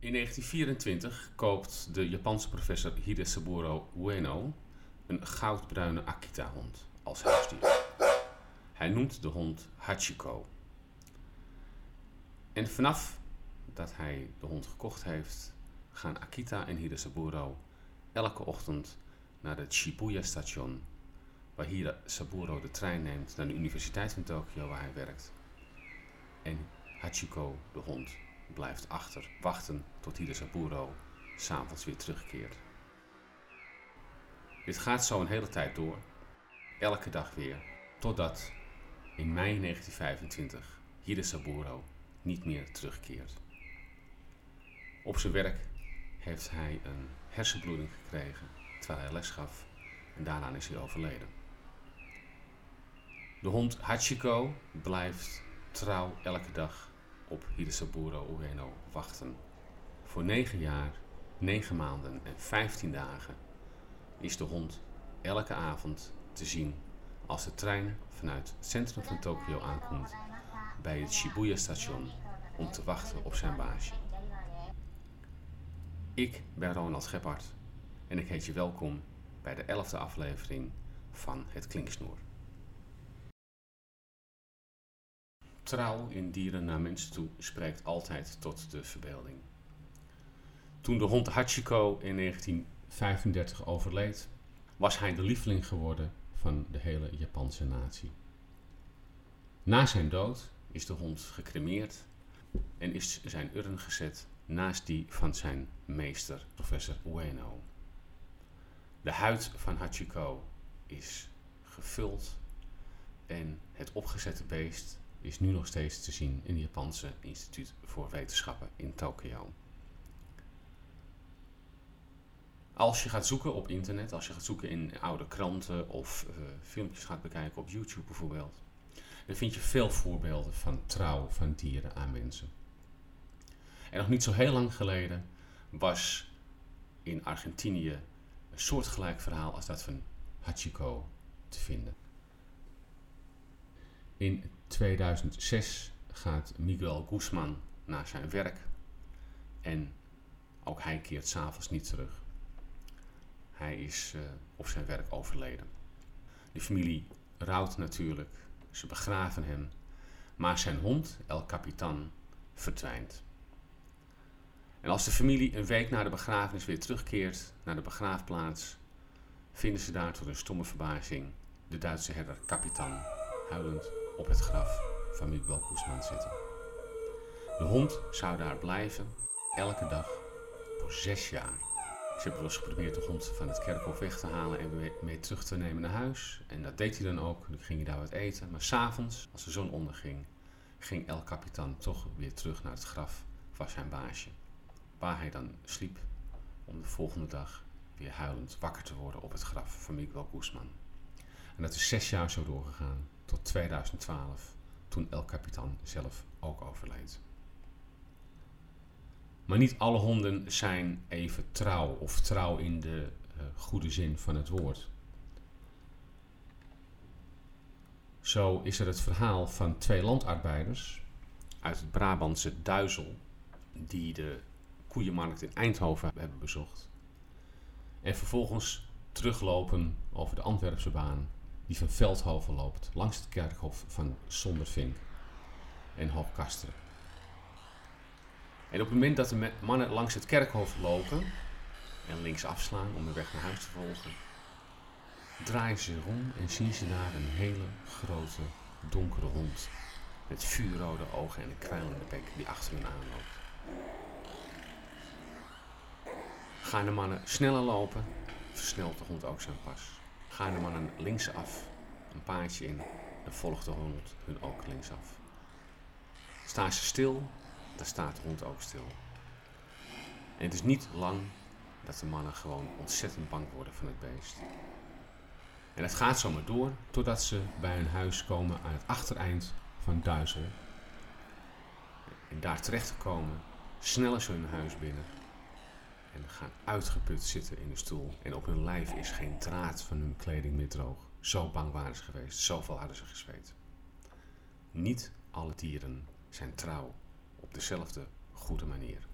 In 1924 koopt de Japanse professor Hidesaburo Ueno een goudbruine Akita-hond als huisdier. Hij noemt de hond Hachiko. En vanaf dat hij de hond gekocht heeft, gaan Akita en Hidesaburo elke ochtend naar het Shibuya station, waar Hidesaburo de trein neemt naar de Universiteit van Tokio waar hij werkt. En Hachiko, de hond, blijft achter, wachten tot Hidesaburo s'avonds weer terugkeert. Dit gaat zo een hele tijd door, elke dag weer, totdat in mei 1925 Hidesaburo niet meer terugkeert. Op zijn werk heeft hij een hersenbloeding gekregen terwijl hij les gaf en daarna is hij overleden. De hond Hachiko blijft trouw elke dag op Hidesaburo Ueno wachten. Voor negen jaar, negen maanden en vijftien dagen is de hond elke avond te zien als de trein vanuit het centrum van Tokio aankomt bij het Shibuya station om te wachten op zijn baasje. Ik ben Ronald Gebhardt en ik heet je welkom bij de elfde aflevering van Het Klinksnoer. Trouw in dieren naar mensen toe spreekt altijd tot de verbeelding. Toen de hond Hachiko in 1935 overleed, was hij de lieveling geworden van de hele Japanse natie. Na zijn dood is de hond gecremeerd en is zijn urn gezet naast die van zijn meester, professor Ueno. De huid van Hachiko is gevuld en het opgezette beest is nu nog steeds te zien in het Japanse Instituut voor Wetenschappen in Tokio. Als je gaat zoeken op internet, als je gaat zoeken in oude kranten of uh, filmpjes gaat bekijken op YouTube bijvoorbeeld, dan vind je veel voorbeelden van trouw van dieren aan mensen. En nog niet zo heel lang geleden was in Argentinië een soortgelijk verhaal als dat van Hachiko te vinden. In 2006 gaat Miguel Guzman naar zijn werk en ook hij keert s'avonds niet terug. Hij is uh, op zijn werk overleden. De familie rouwt natuurlijk, ze begraven hem, maar zijn hond, El Capitan, verdwijnt. En als de familie een week na de begrafenis weer terugkeert naar de begraafplaats, vinden ze daar tot een stomme verbazing de Duitse herder Kapitan huilend op het graf van Miguel Guzman zitten. De hond zou daar blijven, elke dag, voor zes jaar. Ze hebben wel eens geprobeerd de hond van het kerkhof weg te halen en mee terug te nemen naar huis. En dat deed hij dan ook. Dan ging hij daar wat eten. Maar s'avonds, als de zon onderging, ging El Capitan toch weer terug naar het graf van zijn baasje. Waar hij dan sliep om de volgende dag weer huilend wakker te worden op het graf van Miguel Guzman. En dat is zes jaar zo doorgegaan, tot 2012, toen El Capitan zelf ook overleed. Maar niet alle honden zijn even trouw of trouw in de uh, goede zin van het woord. Zo is er het verhaal van twee landarbeiders uit het Brabantse Duizel, die de koeienmarkt in Eindhoven hebben bezocht. En vervolgens teruglopen over de Antwerpse baan, die van Veldhoven loopt, langs het kerkhof van Sondervink en Hoogkasteren. En op het moment dat de mannen langs het kerkhof lopen en links afslaan om de weg naar huis te volgen, draaien ze om en zien ze daar een hele grote donkere hond met vuurrode ogen en een kwijlende bek die achter hen aanloopt. Gaan de mannen sneller lopen, versnelt de hond ook zijn pas. Gaan de mannen linksaf, een paadje in, dan volgt de hond hun ook linksaf. Staan ze stil, dan staat de hond ook stil. En het is niet lang dat de mannen gewoon ontzettend bang worden van het beest. En het gaat zomaar door totdat ze bij hun huis komen aan het achtereind van Duizel. En daar terecht te komen, snellen ze hun huis binnen en gaan uitgeput zitten in de stoel. En op hun lijf is geen draad van hun kleding meer droog. Zo bang waren ze geweest, zoveel hadden ze gesweet. Niet alle dieren zijn trouw op dezelfde goede manier.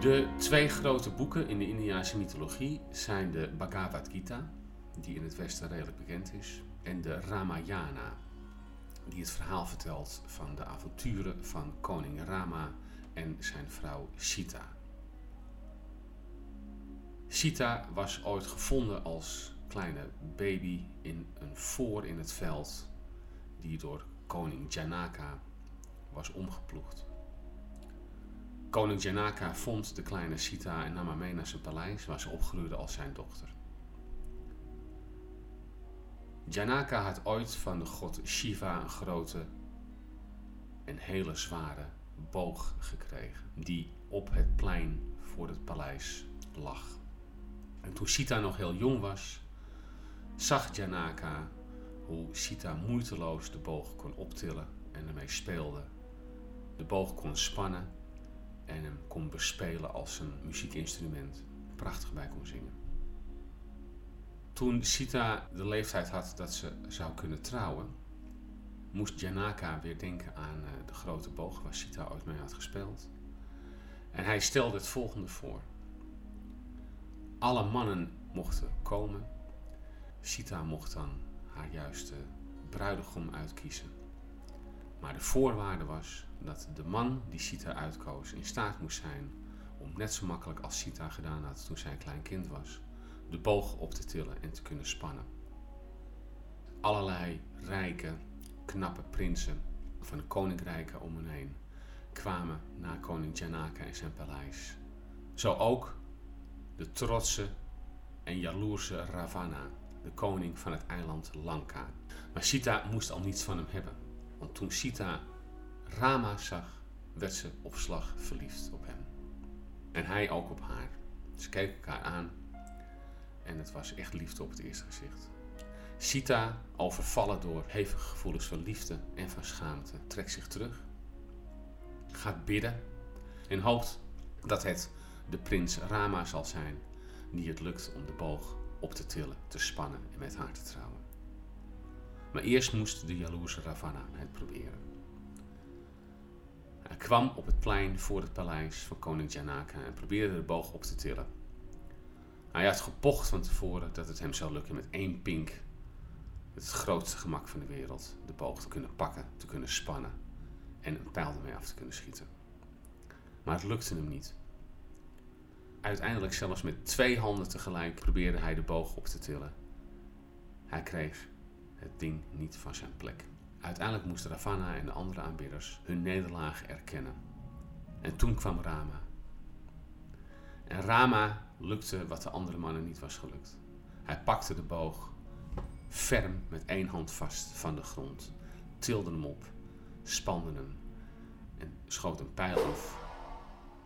De twee grote boeken in de Indiase mythologie zijn de Bhagavad Gita, die in het Westen redelijk bekend is, en de Ramayana, die het verhaal vertelt van de avonturen van koning Rama en zijn vrouw Sita. Sita was ooit gevonden als kleine baby in een voor in het veld die door koning Janaka was omgeploegd. Koning Janaka vond de kleine Sita en nam haar mee naar zijn paleis waar ze opgroeide als zijn dochter. Janaka had ooit van de god Shiva een grote en hele zware boog gekregen, die op het plein voor het paleis lag. En toen Sita nog heel jong was, zag Janaka hoe Sita moeiteloos de boog kon optillen en ermee speelde. De boog kon spannen en hem kon bespelen als een muziekinstrument. Prachtig bij kon zingen. Toen Sita de leeftijd had dat ze zou kunnen trouwen, moest Janaka weer denken aan eh, de grote boog waar Sita ooit mee had gespeeld. En hij stelde het volgende voor. Alle mannen mochten komen. Sita mocht dan haar juiste bruidegom uitkiezen. Maar de voorwaarde was dat de man die Sita uitkoos in staat moest zijn om net zo makkelijk als Sita gedaan had toen zij een klein kind was, de boog op te tillen en te kunnen spannen. Allerlei rijke, knappe prinsen van de koninkrijken om hen heen kwamen naar koning Janaka en zijn paleis. Zo ook de trotse en jaloerse Ravana, de koning van het eiland Lanka. Maar Sita moest al niets van hem hebben, want toen Sita Rama zag, werd ze op slag verliefd op hem. En hij ook op haar. Ze keken elkaar aan en het was echt liefde op het eerste gezicht. Sita, overvallen door hevige gevoelens van liefde en van schaamte, trekt zich terug, gaat bidden en hoopt dat het de prins Rama zal zijn die het lukt om de boog op te tillen, te spannen en met haar te trouwen. Maar eerst moest de jaloerse Ravana het proberen. Hij kwam op het plein voor het paleis van koning Janaka en probeerde de boog op te tillen. Hij had gepocht van tevoren dat het hem zou lukken met één pink, met het grootste gemak van de wereld, de boog te kunnen pakken, te kunnen spannen en een pijl ermee af te kunnen schieten. Maar het lukte hem niet. Uiteindelijk zelfs met twee handen tegelijk probeerde hij de boog op te tillen. Hij kreeg het ding niet van zijn plek. Uiteindelijk moesten Ravana en de andere aanbidders hun nederlaag erkennen. En toen kwam Rama. En Rama lukte wat de andere mannen niet was gelukt. Hij pakte de boog ferm met één hand vast van de grond, tilde hem op, spande hem en schoot een pijl af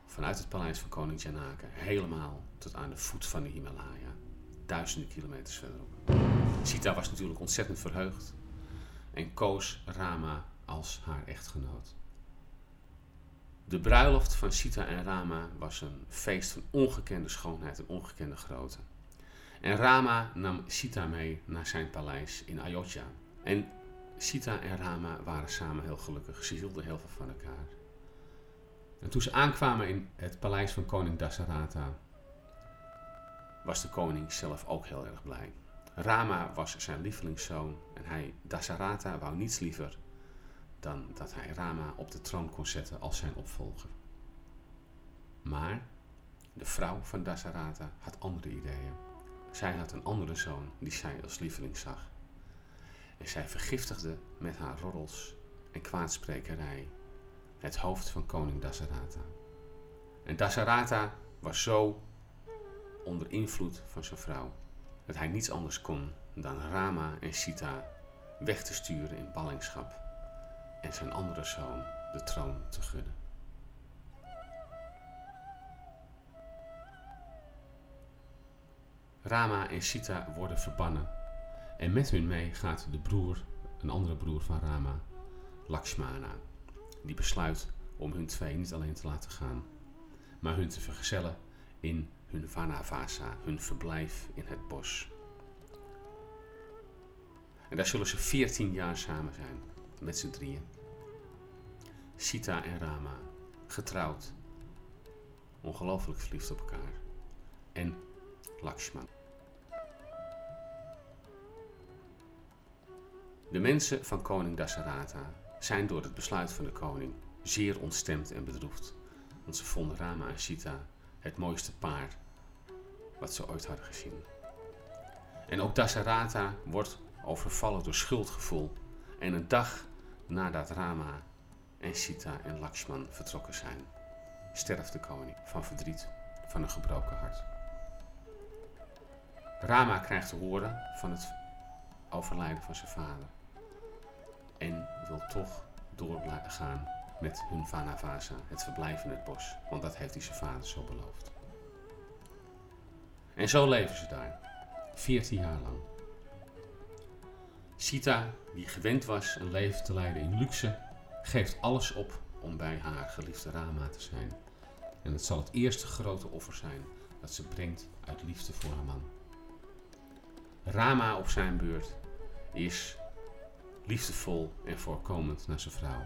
vanuit het paleis van koning Janaka helemaal tot aan de voet van de Himalaya, duizenden kilometers verderop. Sita was natuurlijk ontzettend verheugd en koos Rama als haar echtgenoot. De bruiloft van Sita en Rama was een feest van ongekende schoonheid en ongekende grootte. En Rama nam Sita mee naar zijn paleis in Ayodhya. En Sita en Rama waren samen heel gelukkig. Ze hielden heel veel van elkaar. En toen ze aankwamen in het paleis van koning Dasarata, was de koning zelf ook heel erg blij. Rama was zijn lievelingszoon en hij, Dasarata, wou niets liever dan dat hij Rama op de troon kon zetten als zijn opvolger. Maar de vrouw van Dasarata had andere ideeën. Zij had een andere zoon die zij als lieveling zag. En zij vergiftigde met haar roddels en kwaadsprekerij het hoofd van koning Dasarata. En Dasarata was zo onder invloed van zijn vrouw dat hij niets anders kon dan Rama en Sita weg te sturen in ballingschap en zijn andere zoon de troon te gunnen. Rama en Sita worden verbannen en met hun mee gaat de broer, een andere broer van Rama, Lakshmana, die besluit om hun twee niet alleen te laten gaan, maar hun te vergezellen in hun Vanavasa, hun verblijf in het bos. En daar zullen ze veertien jaar samen zijn, met z'n drieën. Sita en Rama, getrouwd. ongelooflijk verliefd op elkaar. En Lakshman. De mensen van koning Dasarata zijn door het besluit van de koning zeer ontstemd en bedroefd, want ze vonden Rama en Sita het mooiste paar wat ze ooit hadden gezien. En ook Dasarata wordt overvallen door schuldgevoel en een dag nadat Rama en Sita en Lakshman vertrokken zijn, sterft de koning van verdriet, van een gebroken hart. Rama krijgt te horen van het overlijden van zijn vader en wil toch doorgaan met hun Vanavasa, het verblijf in het bos, want dat heeft hij zijn vader zo beloofd. En zo leven ze daar, 14 jaar lang. Sita, die gewend was een leven te leiden in luxe, geeft alles op om bij haar geliefde Rama te zijn. En het zal het eerste grote offer zijn dat ze brengt uit liefde voor haar man. Rama op zijn beurt is liefdevol en voorkomend naar zijn vrouw.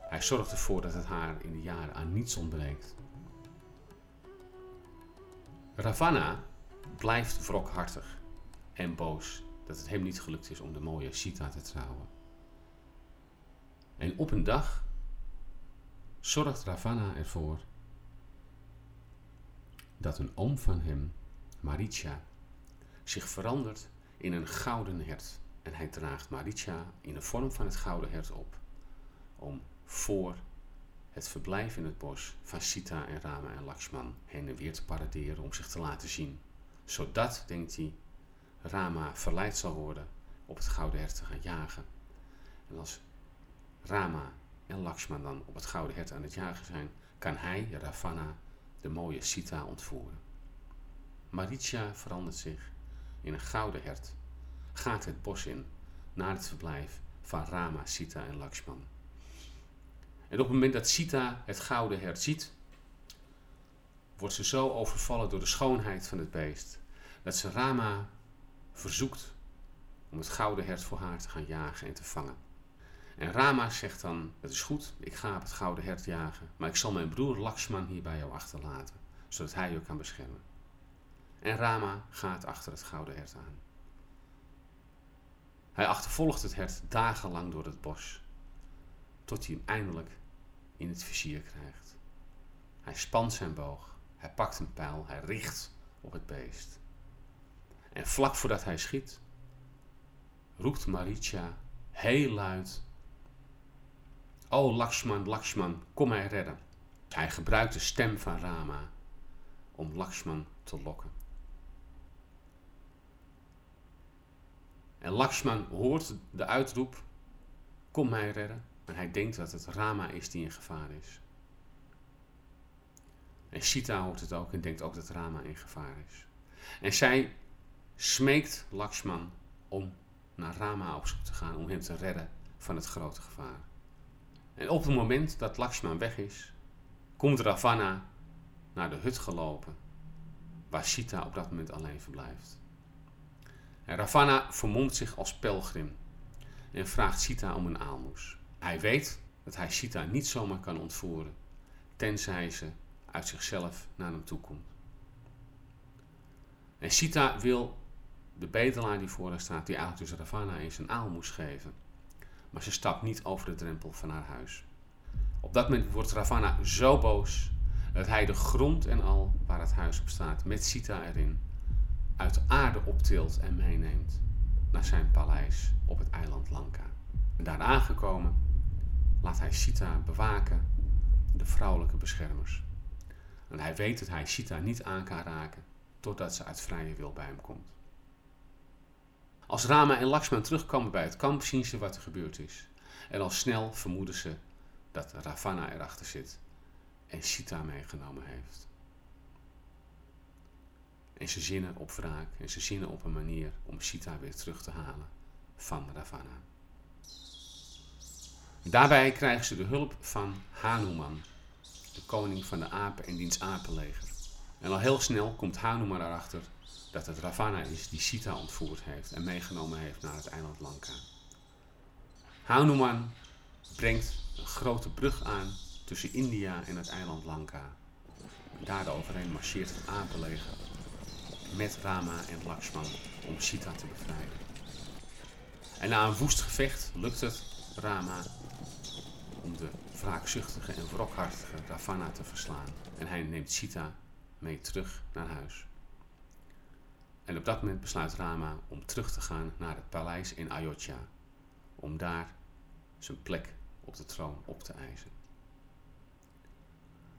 Hij zorgt ervoor dat het haar in de jaren aan niets ontbreekt. Ravana blijft wrokhartig en boos dat het hem niet gelukt is om de mooie Sita te trouwen. En op een dag zorgt Ravana ervoor dat een oom van hem, Maricha, zich verandert in een gouden hert. En hij draagt Maricha in de vorm van het gouden hert op, om voor het verblijf in het bos van Sita en Rama en Lakshman heen en weer te paraderen om zich te laten zien. Zodat, denkt hij, Rama verleid zal worden op het gouden hert te gaan jagen. En als Rama en Lakshman dan op het gouden hert aan het jagen zijn, kan hij, Ravana, de mooie Sita ontvoeren. Maricha verandert zich in een gouden hert, gaat het bos in naar het verblijf van Rama, Sita en Lakshman. En op het moment dat Sita het gouden hert ziet, wordt ze zo overvallen door de schoonheid van het beest, dat ze Rama verzoekt om het gouden hert voor haar te gaan jagen en te vangen. En Rama zegt dan, het is goed, ik ga op het gouden hert jagen, maar ik zal mijn broer Lakshman hier bij jou achterlaten, zodat hij je kan beschermen. En Rama gaat achter het gouden hert aan. Hij achtervolgt het hert dagenlang door het bos, tot hij hem eindelijk in het vizier krijgt. Hij spant zijn boog, hij pakt een pijl, hij richt op het beest. En vlak voordat hij schiet, roept Maricha heel luid: O Lakshman, Lakshman, kom mij redden. Hij gebruikt de stem van Rama om Lakshman te lokken. En Lakshman hoort de uitroep: Kom mij redden. En hij denkt dat het Rama is die in gevaar is. En Sita hoort het ook en denkt ook dat Rama in gevaar is. En zij smeekt Lakshman om naar Rama op zoek te gaan om hem te redden van het grote gevaar. En op het moment dat Lakshman weg is, komt Ravana naar de hut gelopen waar Sita op dat moment alleen verblijft. En Ravana vermomt zich als pelgrim en vraagt Sita om een aalmoes. Hij weet dat hij Sita niet zomaar kan ontvoeren, tenzij ze uit zichzelf naar hem toe komt. En Sita wil de bedelaar die voor haar staat, die eigenlijk dus Ravana is, een aalmoes geven. Maar ze stapt niet over de drempel van haar huis. Op dat moment wordt Ravana zo boos dat hij de grond en al waar het huis op staat, met Sita erin, uit de aarde optilt en meeneemt naar zijn paleis op het eiland Lanka. En daar aangekomen laat hij Sita bewaken, de vrouwelijke beschermers. En hij weet dat hij Sita niet aan kan raken totdat ze uit vrije wil bij hem komt. Als Rama en Lakshman terugkomen bij het kamp, zien ze wat er gebeurd is. En al snel vermoeden ze dat Ravana erachter zit en Sita meegenomen heeft. En ze zinnen op wraak en ze zinnen op een manier om Sita weer terug te halen van Ravana. Daarbij krijgen ze de hulp van Hanuman, de koning van de apen en diens apenleger. En al heel snel komt Hanuman erachter dat het Ravana is die Sita ontvoerd heeft en meegenomen heeft naar het eiland Lanka. Hanuman brengt een grote brug aan tussen India en het eiland Lanka. daaroverheen marcheert het apenleger met Rama en Lakshman om Sita te bevrijden. En na een woest gevecht lukt het Rama om de wraakzuchtige en wrokhartige Ravana te verslaan. En hij neemt Sita mee terug naar huis. En op dat moment besluit Rama om terug te gaan naar het paleis in Ayodhya, om daar zijn plek op de troon op te eisen.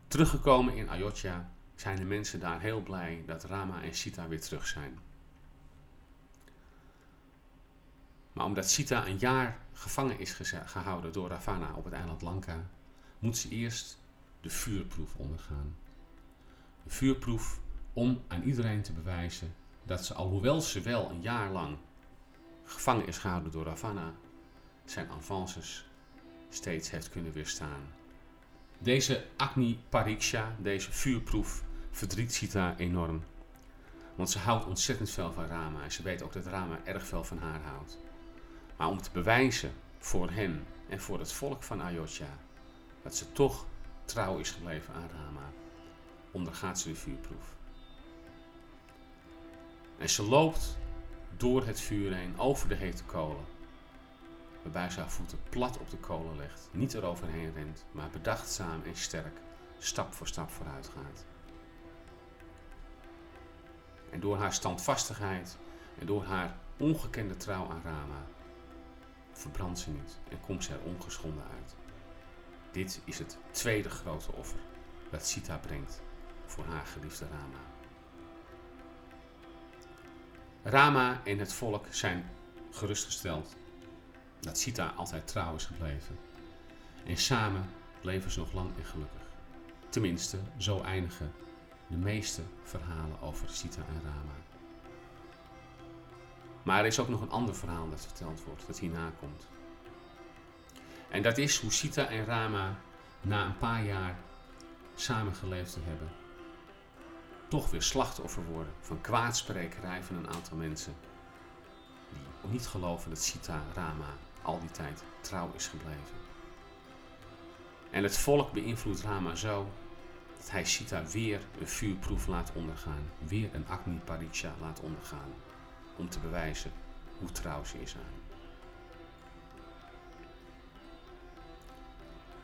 Teruggekomen in Ayodhya zijn de mensen daar heel blij dat Rama en Sita weer terug zijn. Maar omdat Sita een jaar gevangen is gehouden door Ravana op het eiland Lanka, moet ze eerst de vuurproef ondergaan. De vuurproef om aan iedereen te bewijzen dat ze, alhoewel ze wel een jaar lang gevangen is gehouden door Ravana, zijn avances steeds heeft kunnen weerstaan. Deze Agni Pariksha, deze vuurproef, verdriet Sita enorm. Want ze houdt ontzettend veel van Rama en ze weet ook dat Rama erg veel van haar houdt. Maar om te bewijzen voor hen en voor het volk van Ayodhya dat ze toch trouw is gebleven aan Rama, ondergaat ze de vuurproef. En ze loopt door het vuur heen, over de hete kolen. Waarbij ze haar voeten plat op de kolen legt, niet eroverheen rent, maar bedachtzaam en sterk, stap voor stap vooruit gaat. En door haar standvastigheid en door haar ongekende trouw aan Rama verbrandt ze niet en komt ze er ongeschonden uit. Dit is het tweede grote offer dat Sita brengt voor haar geliefde Rama. Rama en het volk zijn gerustgesteld dat Sita altijd trouw is gebleven. En samen leven ze nog lang en gelukkig. Tenminste, zo eindigen de meeste verhalen over Sita en Rama. Maar er is ook nog een ander verhaal dat verteld wordt, dat hierna komt. En dat is hoe Sita en Rama na een paar jaar samengeleefd te hebben, toch weer slachtoffer worden van kwaadsprekerij van een aantal mensen. Die niet geloven dat Sita Rama al die tijd trouw is gebleven. En het volk beïnvloedt Rama zo dat hij Sita weer een vuurproef laat ondergaan, weer een Agni Pariksha laat ondergaan, om te bewijzen hoe trouw ze is aan.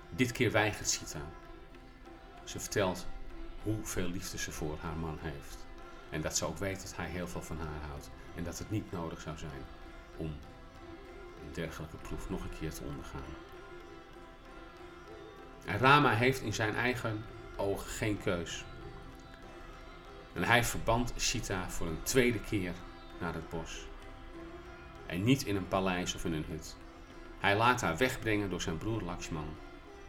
Dit keer weigert Sita. Ze vertelt hoeveel liefde ze voor haar man heeft. En dat ze ook weet dat hij heel veel van haar houdt. En dat het niet nodig zou zijn om een dergelijke proef nog een keer te ondergaan. En Rama heeft in zijn eigen ogen geen keus. En hij verband Sita voor een tweede keer naar het bos. En niet in een paleis of in een hut. Hij laat haar wegbrengen door zijn broer Lakshman.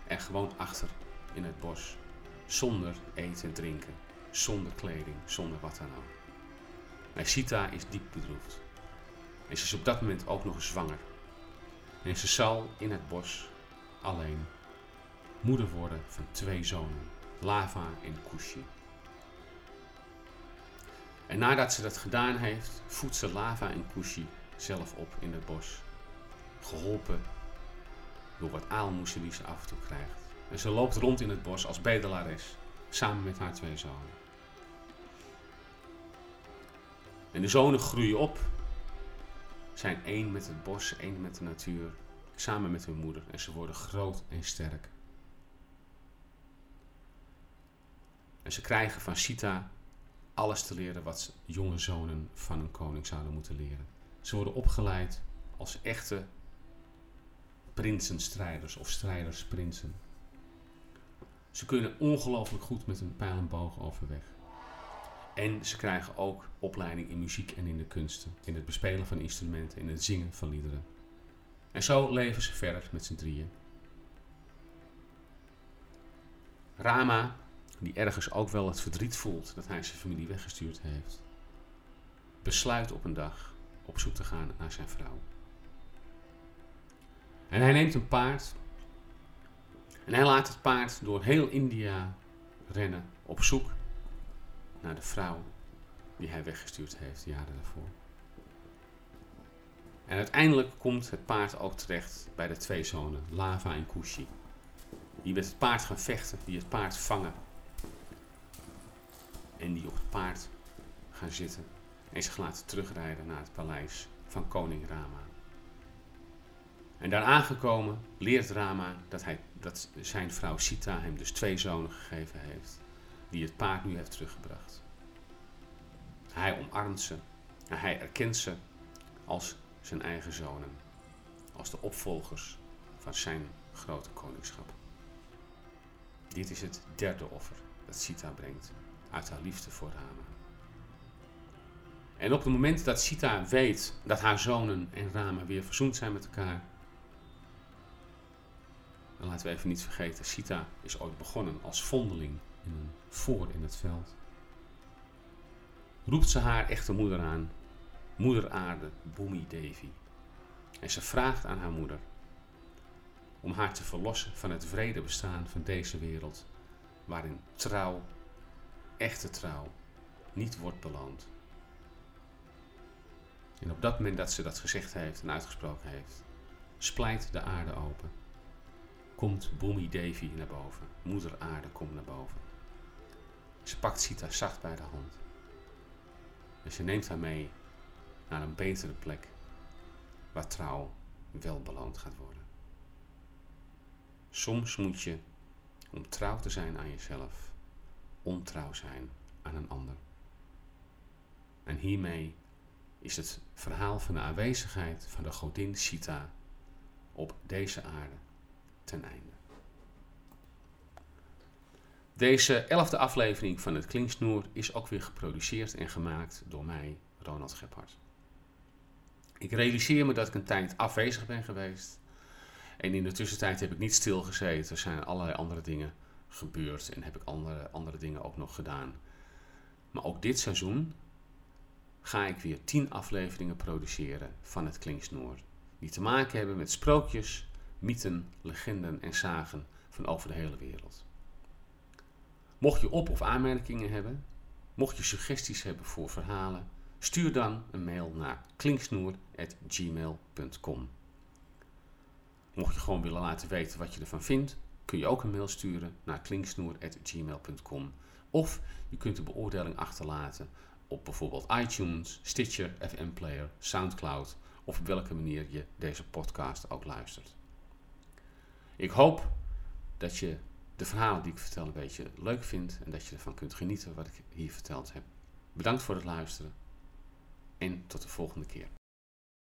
En gewoon achter in het bos. Zonder eten en drinken. Zonder kleding. Zonder wat dan ook. En Sita is diep bedroefd. En ze is op dat moment ook nog zwanger. En ze zal in het bos alleen moeder worden van twee zonen. Lava en Kushi. En nadat ze dat gedaan heeft, voedt ze Lava en Kushi zelf op in het bos. Geholpen door wat aalmoezen die ze af en toe krijgt. En ze loopt rond in het bos als bedelares, samen met haar twee zonen. En de zonen groeien op, zijn één met het bos, één met de natuur, samen met hun moeder. En ze worden groot en sterk. En ze krijgen van Sita alles te leren wat jonge zonen van een koning zouden moeten leren. Ze worden opgeleid als echte prinsenstrijders of strijdersprinsen. Ze kunnen ongelooflijk goed met een pijl en boog overweg. En ze krijgen ook opleiding in muziek en in de kunsten, in het bespelen van instrumenten, in het zingen van liederen. En zo leven ze verder met z'n drieën. Rama, die ergens ook wel het verdriet voelt dat hij zijn familie weggestuurd heeft, besluit op een dag op zoek te gaan naar zijn vrouw. En hij neemt een paard en hij laat het paard door heel India rennen op zoek naar de vrouw die hij weggestuurd heeft jaren daarvoor. En uiteindelijk komt het paard ook terecht bij de twee zonen, Lava en Kushi. Die met het paard gaan vechten, die het paard vangen. en die op het paard gaan zitten en zich laten terugrijden naar het paleis van koning Rama. En daar aangekomen leert Rama dat, hij, dat zijn vrouw Sita hem dus twee zonen gegeven heeft, die het paard nu heeft teruggebracht. Hij omarmt ze en hij erkent ze als zijn eigen zonen, als de opvolgers van zijn grote koningschap. Dit is het derde offer dat Sita brengt uit haar liefde voor Rama. En op het moment dat Sita weet dat haar zonen en Rama weer verzoend zijn met elkaar, dan laten we even niet vergeten, Sita is ooit begonnen als vondeling in een voor in het veld. Roept ze haar echte moeder aan, moeder aarde, Bhumi Devi. En ze vraagt aan haar moeder om haar te verlossen van het vrede bestaan van deze wereld, waarin trouw, echte trouw, niet wordt beloond. En op dat moment dat ze dat gezegd heeft en uitgesproken heeft, splijt de aarde open. Komt Bhumi Devi naar boven. Moeder aarde komt naar boven. Ze pakt Sita zacht bij de hand. En ze neemt haar mee naar een betere plek waar trouw wel beloond gaat worden. Soms moet je, om trouw te zijn aan jezelf, ontrouw zijn aan een ander. En hiermee is het verhaal van de aanwezigheid van de godin Sita op deze aarde ten einde. Deze elfde aflevering van het Klinksnoer is ook weer geproduceerd en gemaakt door mij, Ronald Gebhardt. Ik realiseer me dat ik een tijd afwezig ben geweest. En in de tussentijd heb ik niet stilgezeten. Er zijn allerlei andere dingen gebeurd en heb ik andere, andere dingen ook nog gedaan. Maar ook dit seizoen ga ik weer tien afleveringen produceren van het Klinksnoer. Die te maken hebben met sprookjes, mythen, legenden en zagen van over de hele wereld. Mocht je op- of aanmerkingen hebben, mocht je suggesties hebben voor verhalen, stuur dan een mail naar klinksnoer.gmail.com. Mocht je gewoon willen laten weten wat je ervan vindt, kun je ook een mail sturen naar klinksnoer.gmail.com. Of je kunt een beoordeling achterlaten op bijvoorbeeld iTunes, Stitcher, FM Player, Soundcloud of op welke manier je deze podcast ook luistert. Ik hoop dat je de verhalen die ik vertel een beetje leuk vindt en dat je ervan kunt genieten wat ik hier verteld heb. Bedankt voor het luisteren en tot de volgende keer.